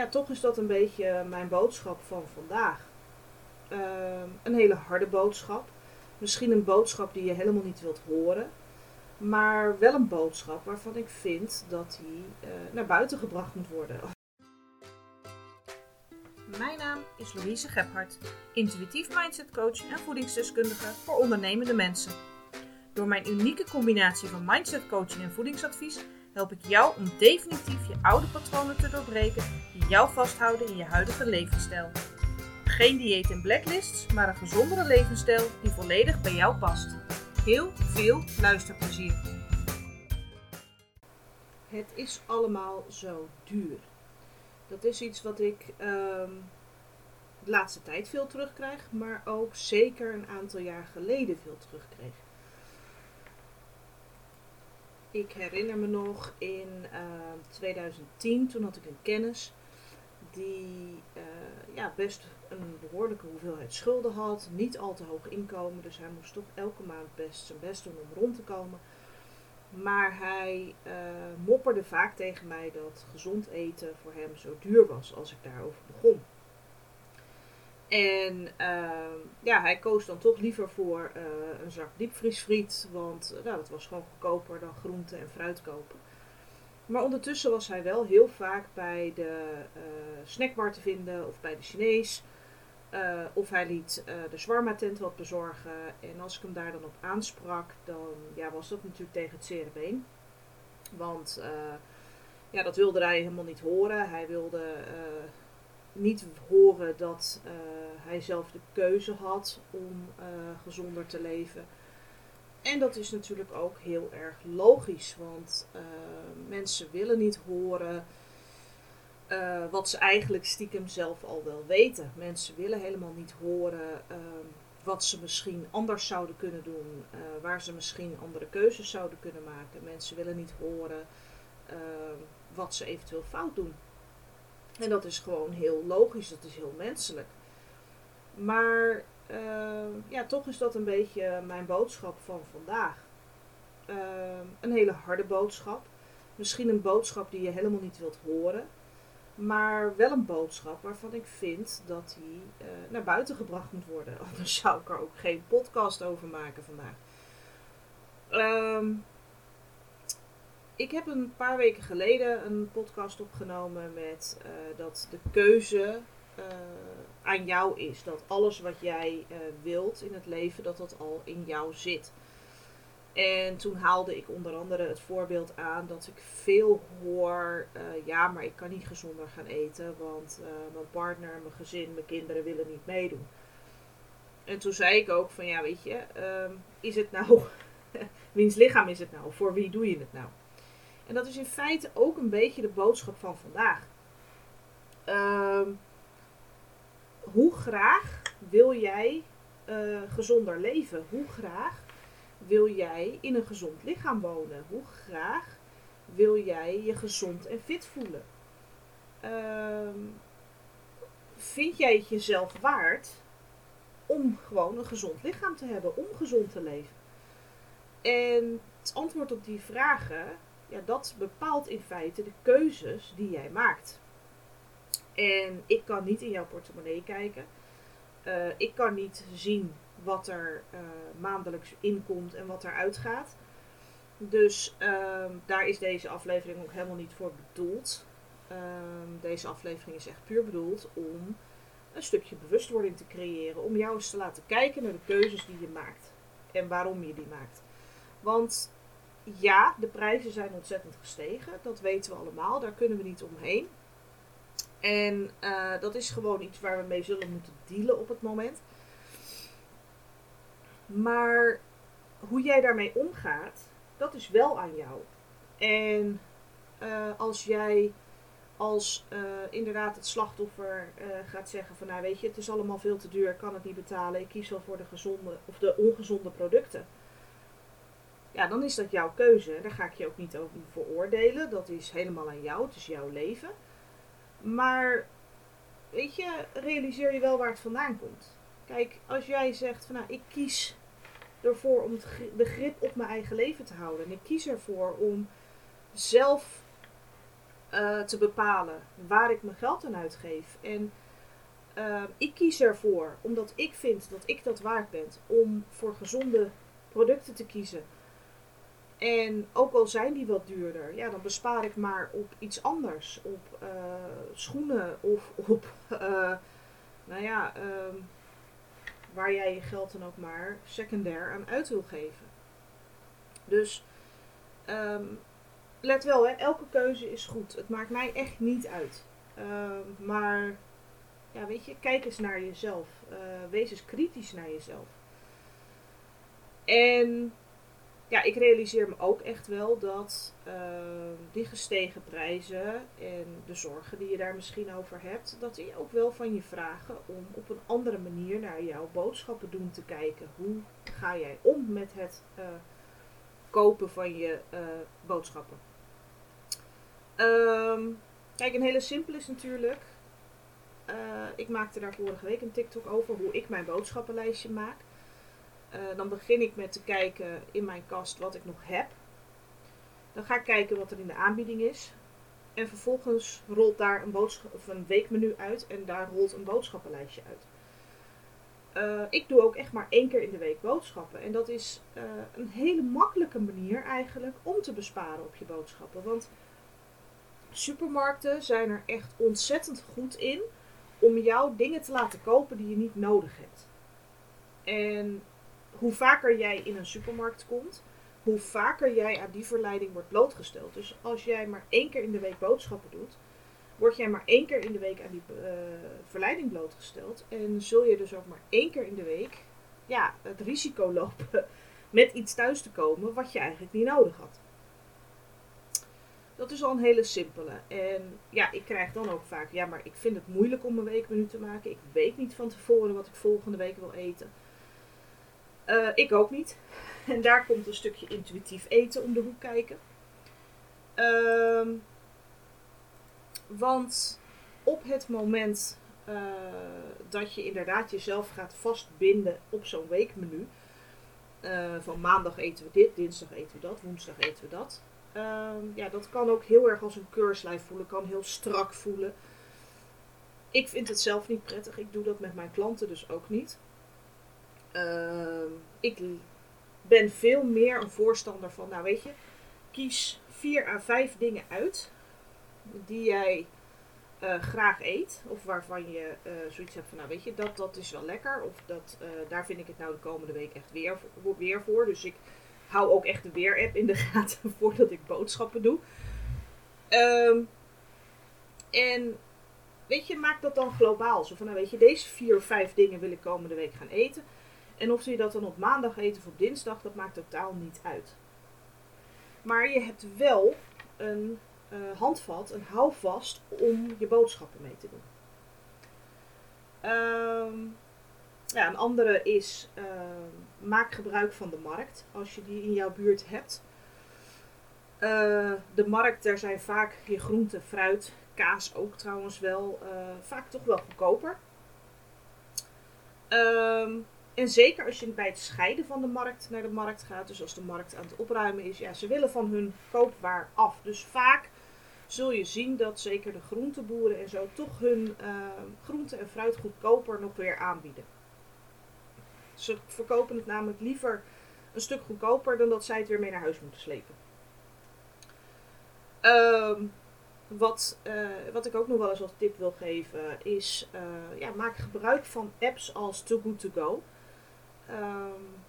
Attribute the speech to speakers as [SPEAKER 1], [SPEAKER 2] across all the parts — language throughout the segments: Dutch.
[SPEAKER 1] Ja, toch is dat een beetje mijn boodschap van vandaag. Ehm, een hele harde boodschap. Misschien een boodschap die je helemaal niet wilt horen. Maar wel een boodschap waarvan ik vind dat die eh, naar buiten gebracht moet worden. Mijn naam is Louise Gebhardt, intuïtief mindset coach en voedingsdeskundige voor ondernemende mensen. Door mijn unieke combinatie van mindset coaching en voedingsadvies help ik jou om definitief je oude patronen te doorbreken die jou vasthouden in je huidige levensstijl. Geen dieet en blacklists, maar een gezondere levensstijl die volledig bij jou past. Heel veel luisterplezier. Het is allemaal zo duur. Dat is iets wat ik ehm, de laatste tijd veel terugkrijg, maar ook zeker een aantal jaar geleden veel terugkreeg. Ik herinner me nog in 2010, ehm, toen had ik een kennis die uh, ja, best een behoorlijke hoeveelheid schulden had, niet al te hoog inkomen, dus hij moest toch elke maand best zijn best doen om rond te komen. Maar hij uh, mopperde vaak tegen mij dat gezond eten voor hem zo duur was als ik daarover begon. En uh, ja, hij koos dan toch liever voor uh, een zak diepvriesfriet, want uh, nou, dat was gewoon goedkoper dan groente en fruit kopen. Maar ondertussen was hij wel heel vaak bij de uh, snackbar te vinden of bij de Chinees. of hij liet de shawarma tent wat bezorgen. En als ik hem daar dan op aansprak, dan ja, was dat natuurlijk tegen het zere. Want ja, dat wilde hij helemaal niet horen. Hij wilde niet horen dat uh, hij zelf de keuze had om uh, gezonder te leven. En dat is natuurlijk ook heel erg logisch, want uh, mensen willen niet horen wat ze eigenlijk stiekem zelf al wel weten. Mensen willen helemaal niet horen wat ze misschien anders zouden kunnen doen, waar ze misschien andere keuzes zouden kunnen maken. Mensen willen niet horen wat ze eventueel fout doen. En dat is gewoon heel logisch, dat is heel menselijk. Maar uh, ja, toch is dat een beetje mijn boodschap van vandaag. Uh, een hele harde boodschap. Misschien een boodschap die je helemaal niet wilt horen. Maar wel een boodschap waarvan ik vind dat die uh, naar buiten gebracht moet worden. Anders zou ik er ook geen podcast over maken vandaag. Um, ik heb een paar weken geleden een podcast opgenomen met uh, dat de keuze uh, aan jou is. Dat alles wat jij uh, wilt in het leven, dat dat al in jou zit. En toen haalde ik onder andere het voorbeeld aan dat ik veel hoor, ja, maar ik kan niet gezonder gaan eten, want mijn partner, mijn gezin, mijn kinderen willen niet meedoen. En toen zei ik ook van, ja, weet je, um, is het nou, wiens lichaam is het nou? Voor wie doe je het nou? En dat is in feite ook een beetje de boodschap van vandaag. Uh, hoe graag wil jij uh, gezonder leven? Hoe graag wil jij in een gezond lichaam wonen? Hoe graag wil jij je gezond en fit voelen? Uh, vind jij het jezelf waard om gewoon een gezond lichaam te hebben, om gezond te leven? En het antwoord op die vragen ja, dat bepaalt in feite de keuzes die jij maakt. En ik kan niet in jouw portemonnee kijken. Uh, ik kan niet zien wat er uh, maandelijks inkomt en wat er uitgaat. Dus uh, daar is deze aflevering ook helemaal niet voor bedoeld. Ehm, deze aflevering is echt puur bedoeld om een stukje bewustwording te creëren. Om jou eens te laten kijken naar de keuzes die je maakt. En waarom je die maakt. Want ja, de prijzen zijn ontzettend gestegen. Dat weten we allemaal. Daar kunnen we niet omheen. En uh, dat is gewoon iets waar we mee zullen moeten dealen op het moment. Maar hoe jij daarmee omgaat, dat is wel aan jou. En uh, als jij als uh, inderdaad het slachtoffer gaat zeggen van nou weet je, het is allemaal veel te duur, ik kan het niet betalen, ik kies wel voor de gezonde of de ongezonde producten ja, dan is dat jouw keuze. Daar ga ik je ook niet over veroordelen. Dat is helemaal aan jou. Het is jouw leven. Maar, weet je, realiseer je wel waar het vandaan komt. Kijk, als jij zegt van nou, ik kies ervoor om de grip op mijn eigen leven te houden. En ik kies ervoor om zelf eh, te bepalen waar ik mijn geld aan uitgeef. En uh, ik kies ervoor, omdat ik vind dat ik dat waard ben, om voor gezonde producten te kiezen. En ook al zijn die wat duurder, ja, dan bespaar ik maar op iets anders. Op uh, schoenen of op, uh, nou ja, um, waar jij je geld dan ook maar secundair aan uit wil geven. Dus um, let wel, hè, elke keuze is goed. Het maakt mij echt niet uit. Um, maar ja, weet je, kijk eens naar jezelf. Uh, wees eens kritisch naar jezelf. En ja, ik realiseer me ook echt wel dat uh, die gestegen prijzen en de zorgen die je daar misschien over hebt, dat die ook wel van je vragen om op een andere manier naar jouw boodschappen doen te kijken. Hoe ga jij om met het uh, kopen van je uh, boodschappen? Um, kijk, een hele simpele is natuurlijk. ik maakte daar vorige week een TikTok over hoe ik mijn boodschappenlijstje maak. Uh, dan begin ik met te kijken in mijn kast wat ik nog heb. Dan ga ik kijken wat er in de aanbieding is. En vervolgens rolt daar een, of een weekmenu uit en daar rolt een boodschappenlijstje uit. Uh, ik doe ook echt maar één keer in de week boodschappen. En dat is uh, een hele makkelijke manier eigenlijk om te besparen op je boodschappen. Want supermarkten zijn er echt ontzettend goed in om jou dingen te laten kopen die je niet nodig hebt. En hoe vaker jij in een supermarkt komt, hoe vaker jij aan die verleiding wordt blootgesteld. Dus als jij maar één keer in de week boodschappen doet, word jij maar één keer in de week aan die uh, verleiding blootgesteld. En zul je dus ook maar één keer in de week ja, het risico lopen met iets thuis te komen wat je eigenlijk niet nodig had. Dat is al een hele simpele. En ja, ik krijg dan ook vaak, ja, maar ik vind het moeilijk om een weekmenu te maken. Ik weet niet van tevoren wat ik volgende week wil eten. Uh, ik ook niet. En daar komt een stukje intuïtief eten om de hoek kijken. Uh, want op het moment uh, dat je inderdaad jezelf gaat vastbinden op zo'n weekmenu. Uh, van maandag eten we dit, dinsdag eten we dat, woensdag eten we dat. Ehm, ja, dat kan ook heel erg als een keurslijf voelen, kan heel strak voelen. Ik vind het zelf niet prettig. Ik doe dat met mijn klanten dus ook niet. Uh, ik ben veel meer een voorstander van, nou weet je, kies vier à vijf dingen uit die jij uh, graag eet. Of waarvan je uh, zoiets hebt van, nou weet je, dat, dat is wel lekker. Of dat, uh, daar vind ik het nou de komende week echt weer, weer voor. Dus ik hou ook echt de weer-app in de gaten voordat ik boodschappen doe. Um, en weet je, maak dat dan globaal. Zo van, nou weet je, deze vier of vijf dingen wil ik komende week gaan eten. En of je dat dan op maandag eet of op dinsdag, dat maakt totaal niet uit. Maar je hebt wel een uh, handvat, een houvast om je boodschappen mee te doen. Um, ja, een andere is uh, maak gebruik van de markt als je die in jouw buurt hebt. Uh, de markt, daar zijn vaak je groente, fruit, kaas ook trouwens wel, vaak toch wel goedkoper. Um, en zeker als je bij het scheiden van de markt naar de markt gaat, dus als de markt aan het opruimen is, ja, ze willen van hun koopwaar af. Dus vaak zul je zien dat zeker de groenteboeren en zo toch hun uh, groente en fruit goedkoper nog weer aanbieden. Ze verkopen het namelijk liever een stuk goedkoper dan dat zij het weer mee naar huis moeten slepen. Um, wat, uh, wat ik ook nog wel eens als tip wil geven is, uh, ja, maak gebruik van apps als Too Good To Go. Um,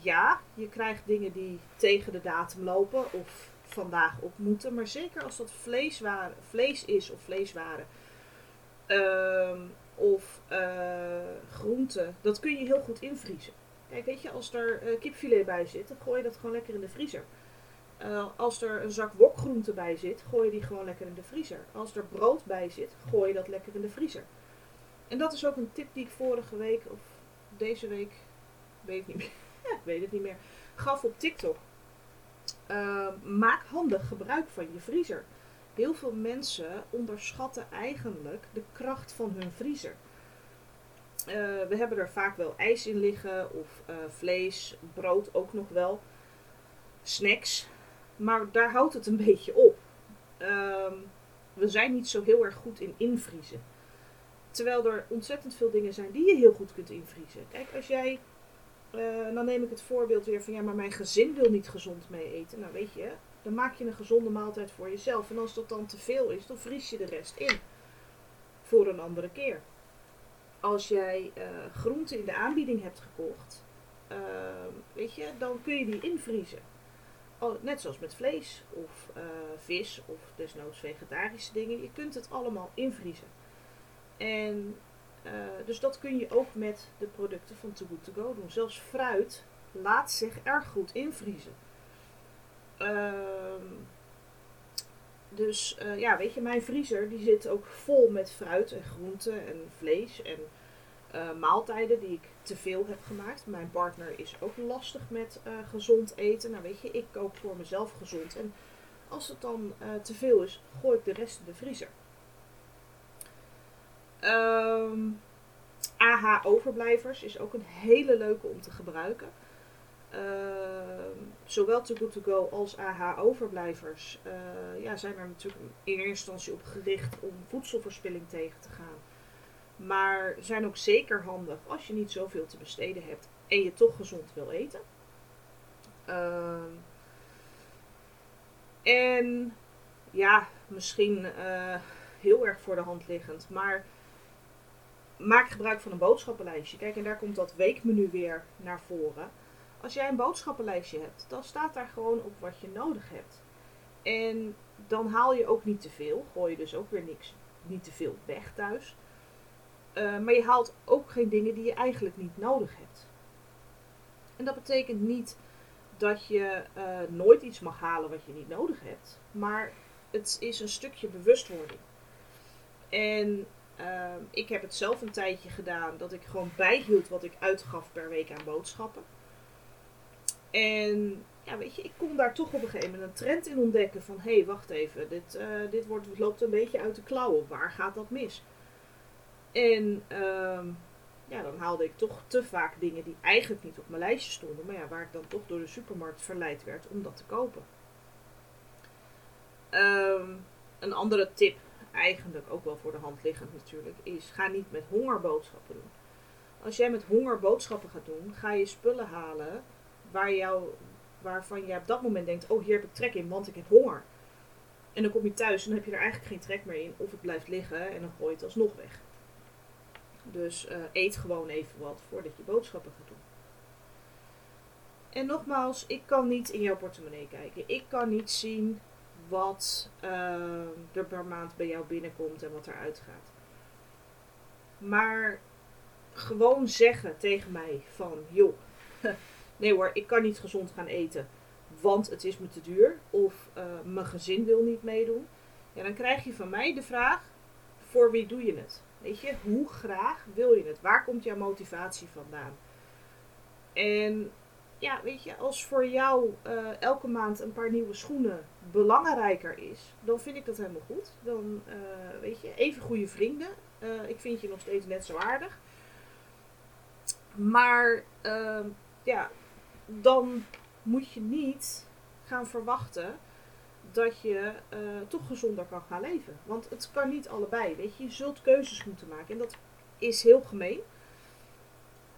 [SPEAKER 1] ja, je krijgt dingen die tegen de datum lopen of vandaag op moeten. Maar zeker als dat vleeswaren, vlees is of vleeswaren um, of uh, groenten, dat kun je heel goed invriezen. Kijk, weet je, als er uh, kipfilet bij zit, dan gooi je dat gewoon lekker in de vriezer. Uh, als er een zak wokgroente bij zit, gooi je die gewoon lekker in de vriezer. Als er brood bij zit, gooi je dat lekker in de vriezer. En dat is ook een tip die ik vorige week, of deze week, weet niet meer, weet het niet meer, gaf op TikTok. Uh, maak handig gebruik van je vriezer. Heel veel mensen onderschatten eigenlijk de kracht van hun vriezer. Uh, we hebben er vaak wel ijs in liggen, of uh, vlees, brood ook nog wel, snacks. Maar daar houdt het een beetje op. ehm, we zijn niet zo heel erg goed in invriezen. Terwijl er ontzettend veel dingen zijn die je heel goed kunt invriezen. Kijk, als jij, uh, dan neem ik het voorbeeld weer van ja, maar mijn gezin wil niet gezond mee eten. Nou weet je, dan maak je een gezonde maaltijd voor jezelf. En als dat dan te veel is, dan vries je de rest in. Voor een andere keer. Als jij uh, groenten in de aanbieding hebt gekocht, uh, weet je, dan kun je die invriezen. net zoals met vlees of uh, vis of desnoods vegetarische dingen. Je kunt het allemaal invriezen. En dus dat kun je ook met de producten van Too Good To Go doen. Zelfs fruit laat zich erg goed invriezen. Ehm, dus uh, ja, weet je, mijn vriezer die zit ook vol met fruit en groenten en vlees en uh, maaltijden die ik te veel heb gemaakt. Mijn partner is ook lastig met gezond eten. Nou weet je, ik kook voor mezelf gezond. En als het dan te veel is, gooi ik de rest in de vriezer. Ehm, AH overblijvers is ook een hele leuke om te gebruiken. Ehm, zowel Too Good To Go als AH overblijvers uh, ja, zijn er natuurlijk in eerste instantie op gericht om voedselverspilling tegen te gaan. Maar zijn ook zeker handig als je niet zoveel te besteden hebt en je toch gezond wil eten. Uh, en ja, misschien uh, heel erg voor de hand liggend, maar maak gebruik van een boodschappenlijstje. Kijk, en daar komt dat weekmenu weer naar voren. Als jij een boodschappenlijstje hebt, dan staat daar gewoon op wat je nodig hebt. En dan haal je ook niet te veel. Gooi je dus ook weer niks, niet te veel weg thuis. Uh, maar je haalt ook geen dingen die je eigenlijk niet nodig hebt. En dat betekent niet dat je uh, nooit iets mag halen wat je niet nodig hebt. Maar het is een stukje bewustwording. En uh, ik heb het zelf een tijdje gedaan dat ik gewoon bijhield wat ik uitgaf per week aan boodschappen. En ja, weet je, ik kon daar toch op een gegeven moment een trend in ontdekken van hé, hey, wacht even, dit, uh, dit wordt, loopt een beetje uit de klauwen. Waar gaat dat mis? En uh, ja, dan haalde ik toch te vaak dingen die eigenlijk niet op mijn lijstje stonden, maar ja, waar ik dan toch door de supermarkt verleid werd om dat te kopen. Um, een andere tip, eigenlijk ook wel voor de hand liggend natuurlijk, is ga niet met honger boodschappen doen. Als jij met honger boodschappen gaat doen, ga je spullen halen waar jou, waarvan je op dat moment denkt: oh, hier heb ik trek in, want ik heb honger. En dan kom je thuis en dan heb je er eigenlijk geen trek meer in, of het blijft liggen en dan gooi je het alsnog weg. Dus uh, eet gewoon even wat voordat je boodschappen gaat doen. En nogmaals, ik kan niet in jouw portemonnee kijken. Ik kan niet zien wat uh, er per maand bij jou binnenkomt en wat eruit gaat. Maar gewoon zeggen tegen mij van, joh, nee hoor, ik kan niet gezond gaan eten, want het is me te duur. Of uh, mijn gezin wil niet meedoen. Ja, dan krijg je van mij de vraag, voor wie doe je het? Weet je, hoe graag wil je het? Waar komt jouw motivatie vandaan? En ja, weet je, als voor jou uh, elke maand een paar nieuwe schoenen belangrijker is, dan vind ik dat helemaal goed. Dan, uh, weet je, even goede vrienden. Uh, ik vind je nog steeds net zo aardig. Maar ehm, ja, dan moet je niet gaan verwachten dat je toch gezonder kan gaan leven. Want het kan niet allebei, weet je. Je zult keuzes moeten maken. En dat is heel gemeen.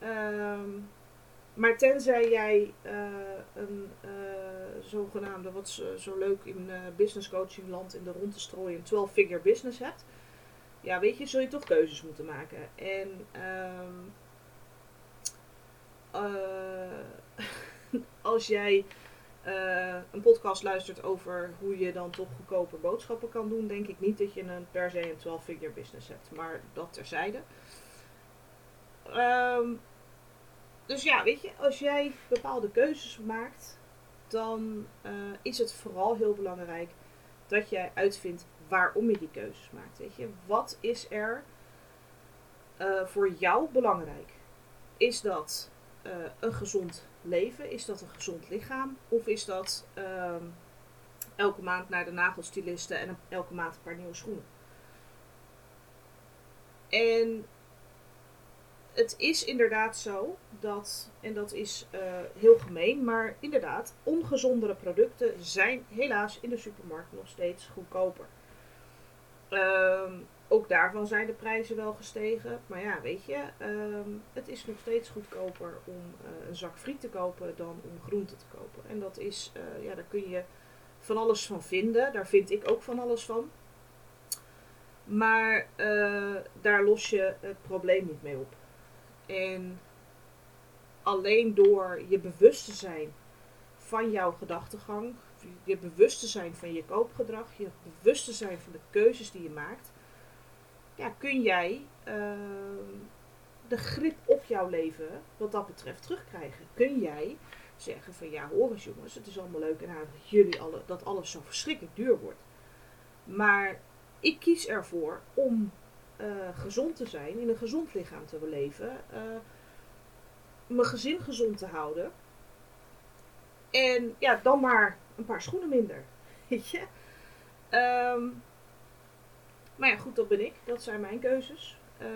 [SPEAKER 1] Um, maar tenzij jij uh, een uh, zogenaamde, wat zo, zo leuk in business coaching land in de rond te strooien, een 12-figure business hebt. Ja, weet je, zul je toch keuzes moeten maken. En um, als jij een podcast luistert over hoe je dan toch goedkoper boodschappen kan doen, denk ik niet dat je een, per se een 12-figure business hebt. Maar dat terzijde. Um, dus ja, weet je, als jij bepaalde keuzes maakt, dan uh, is het vooral heel belangrijk dat jij uitvindt waarom je die keuzes maakt. Weet je, wat is er uh, voor jou belangrijk? Is dat uh, een gezond leven? Is dat een gezond lichaam? Of is dat uh, elke maand naar de nagelstilisten en elke maand een paar nieuwe schoenen? En het is inderdaad zo dat, en dat is uh, heel gemeen, maar inderdaad, ongezondere producten zijn helaas in de supermarkt nog steeds goedkoper. Ehm, ook daarvan zijn de prijzen wel gestegen. Maar ja, weet je, ehm, het is nog steeds goedkoper om uh, een zak friet te kopen dan om groente te kopen. En dat is, uh, ja, daar kun je van alles van vinden. Daar vind ik ook van alles van. Maar daar los je het probleem niet mee op. En alleen door je bewust te zijn van jouw gedachtegang, je bewust te zijn van je koopgedrag, je bewust te zijn van de keuzes die je maakt, ja, kun jij uh, de grip op jouw leven wat dat betreft terugkrijgen. Kun jij zeggen van ja, hoor jongens, het is allemaal leuk en aardig jullie alle, dat alles zo verschrikkelijk duur wordt. Maar ik kies ervoor om uh, gezond te zijn, in een gezond lichaam te leven, uh, mijn gezin gezond te houden. En ja, dan maar een paar schoenen minder. Weet je? Um, maar ja, goed, dat ben ik. Dat zijn mijn keuzes. Uh,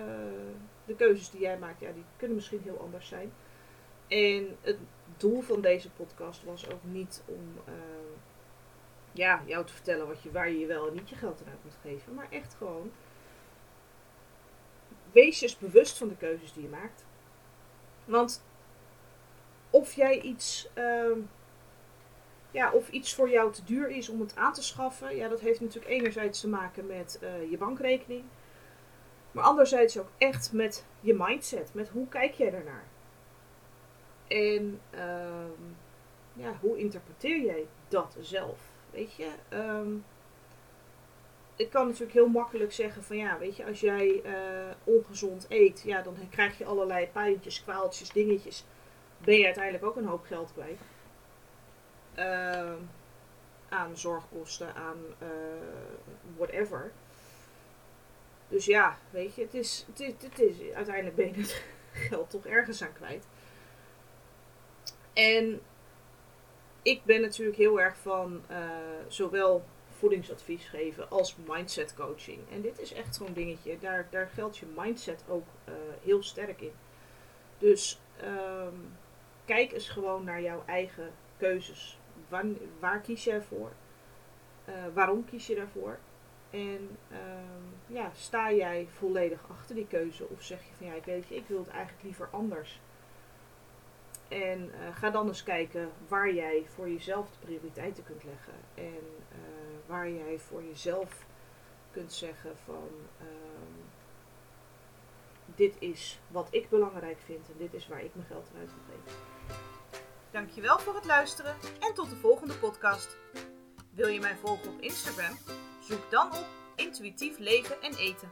[SPEAKER 1] de keuzes die jij maakt, ja, die kunnen misschien heel anders zijn. En het doel van deze podcast was ook niet om ja, jou te vertellen wat je, waar je wel en niet je geld aan moet geven. Maar echt gewoon, wees je eens bewust van de keuzes die je maakt. Want of jij iets... Uh, ja, of iets voor jou te duur is om het aan te schaffen. Ja, dat heeft natuurlijk enerzijds te maken met uh, je bankrekening. Maar anderzijds ook echt met je mindset. Met hoe kijk jij daarnaar? En uh, ja, hoe interpreteer jij dat zelf? Weet je? Um, ik kan natuurlijk heel makkelijk zeggen van ja, weet je, als jij uh, ongezond eet, ja, dan krijg je allerlei pijntjes, kwaaltjes, dingetjes. Ben je uiteindelijk ook een hoop geld kwijt. Uh, aan zorgkosten, aan uh, whatever. Dus ja, weet je, het is, het is, het is, uiteindelijk ben je het geld toch ergens aan kwijt. En ik ben natuurlijk heel erg van uh, zowel voedingsadvies geven als mindset coaching. En dit is echt zo'n dingetje, daar, daar geldt je mindset ook uh, heel sterk in. Dus um, kijk eens gewoon naar jouw eigen keuzes waar, waar kies je ervoor? Uh, waarom kies je daarvoor? En uh, ja, sta jij volledig achter die keuze? Of zeg je van ja, ik weet je, ik wil het eigenlijk liever anders. En uh, ga dan eens kijken waar jij voor jezelf de prioriteiten kunt leggen. En waar jij voor jezelf kunt zeggen van ehm, dit is wat ik belangrijk vind en dit is waar ik mijn geld aan geven.
[SPEAKER 2] Dankjewel voor het luisteren en tot de volgende podcast. Wil je mij volgen op Instagram? Zoek dan op Intuïtief Leven en Eten.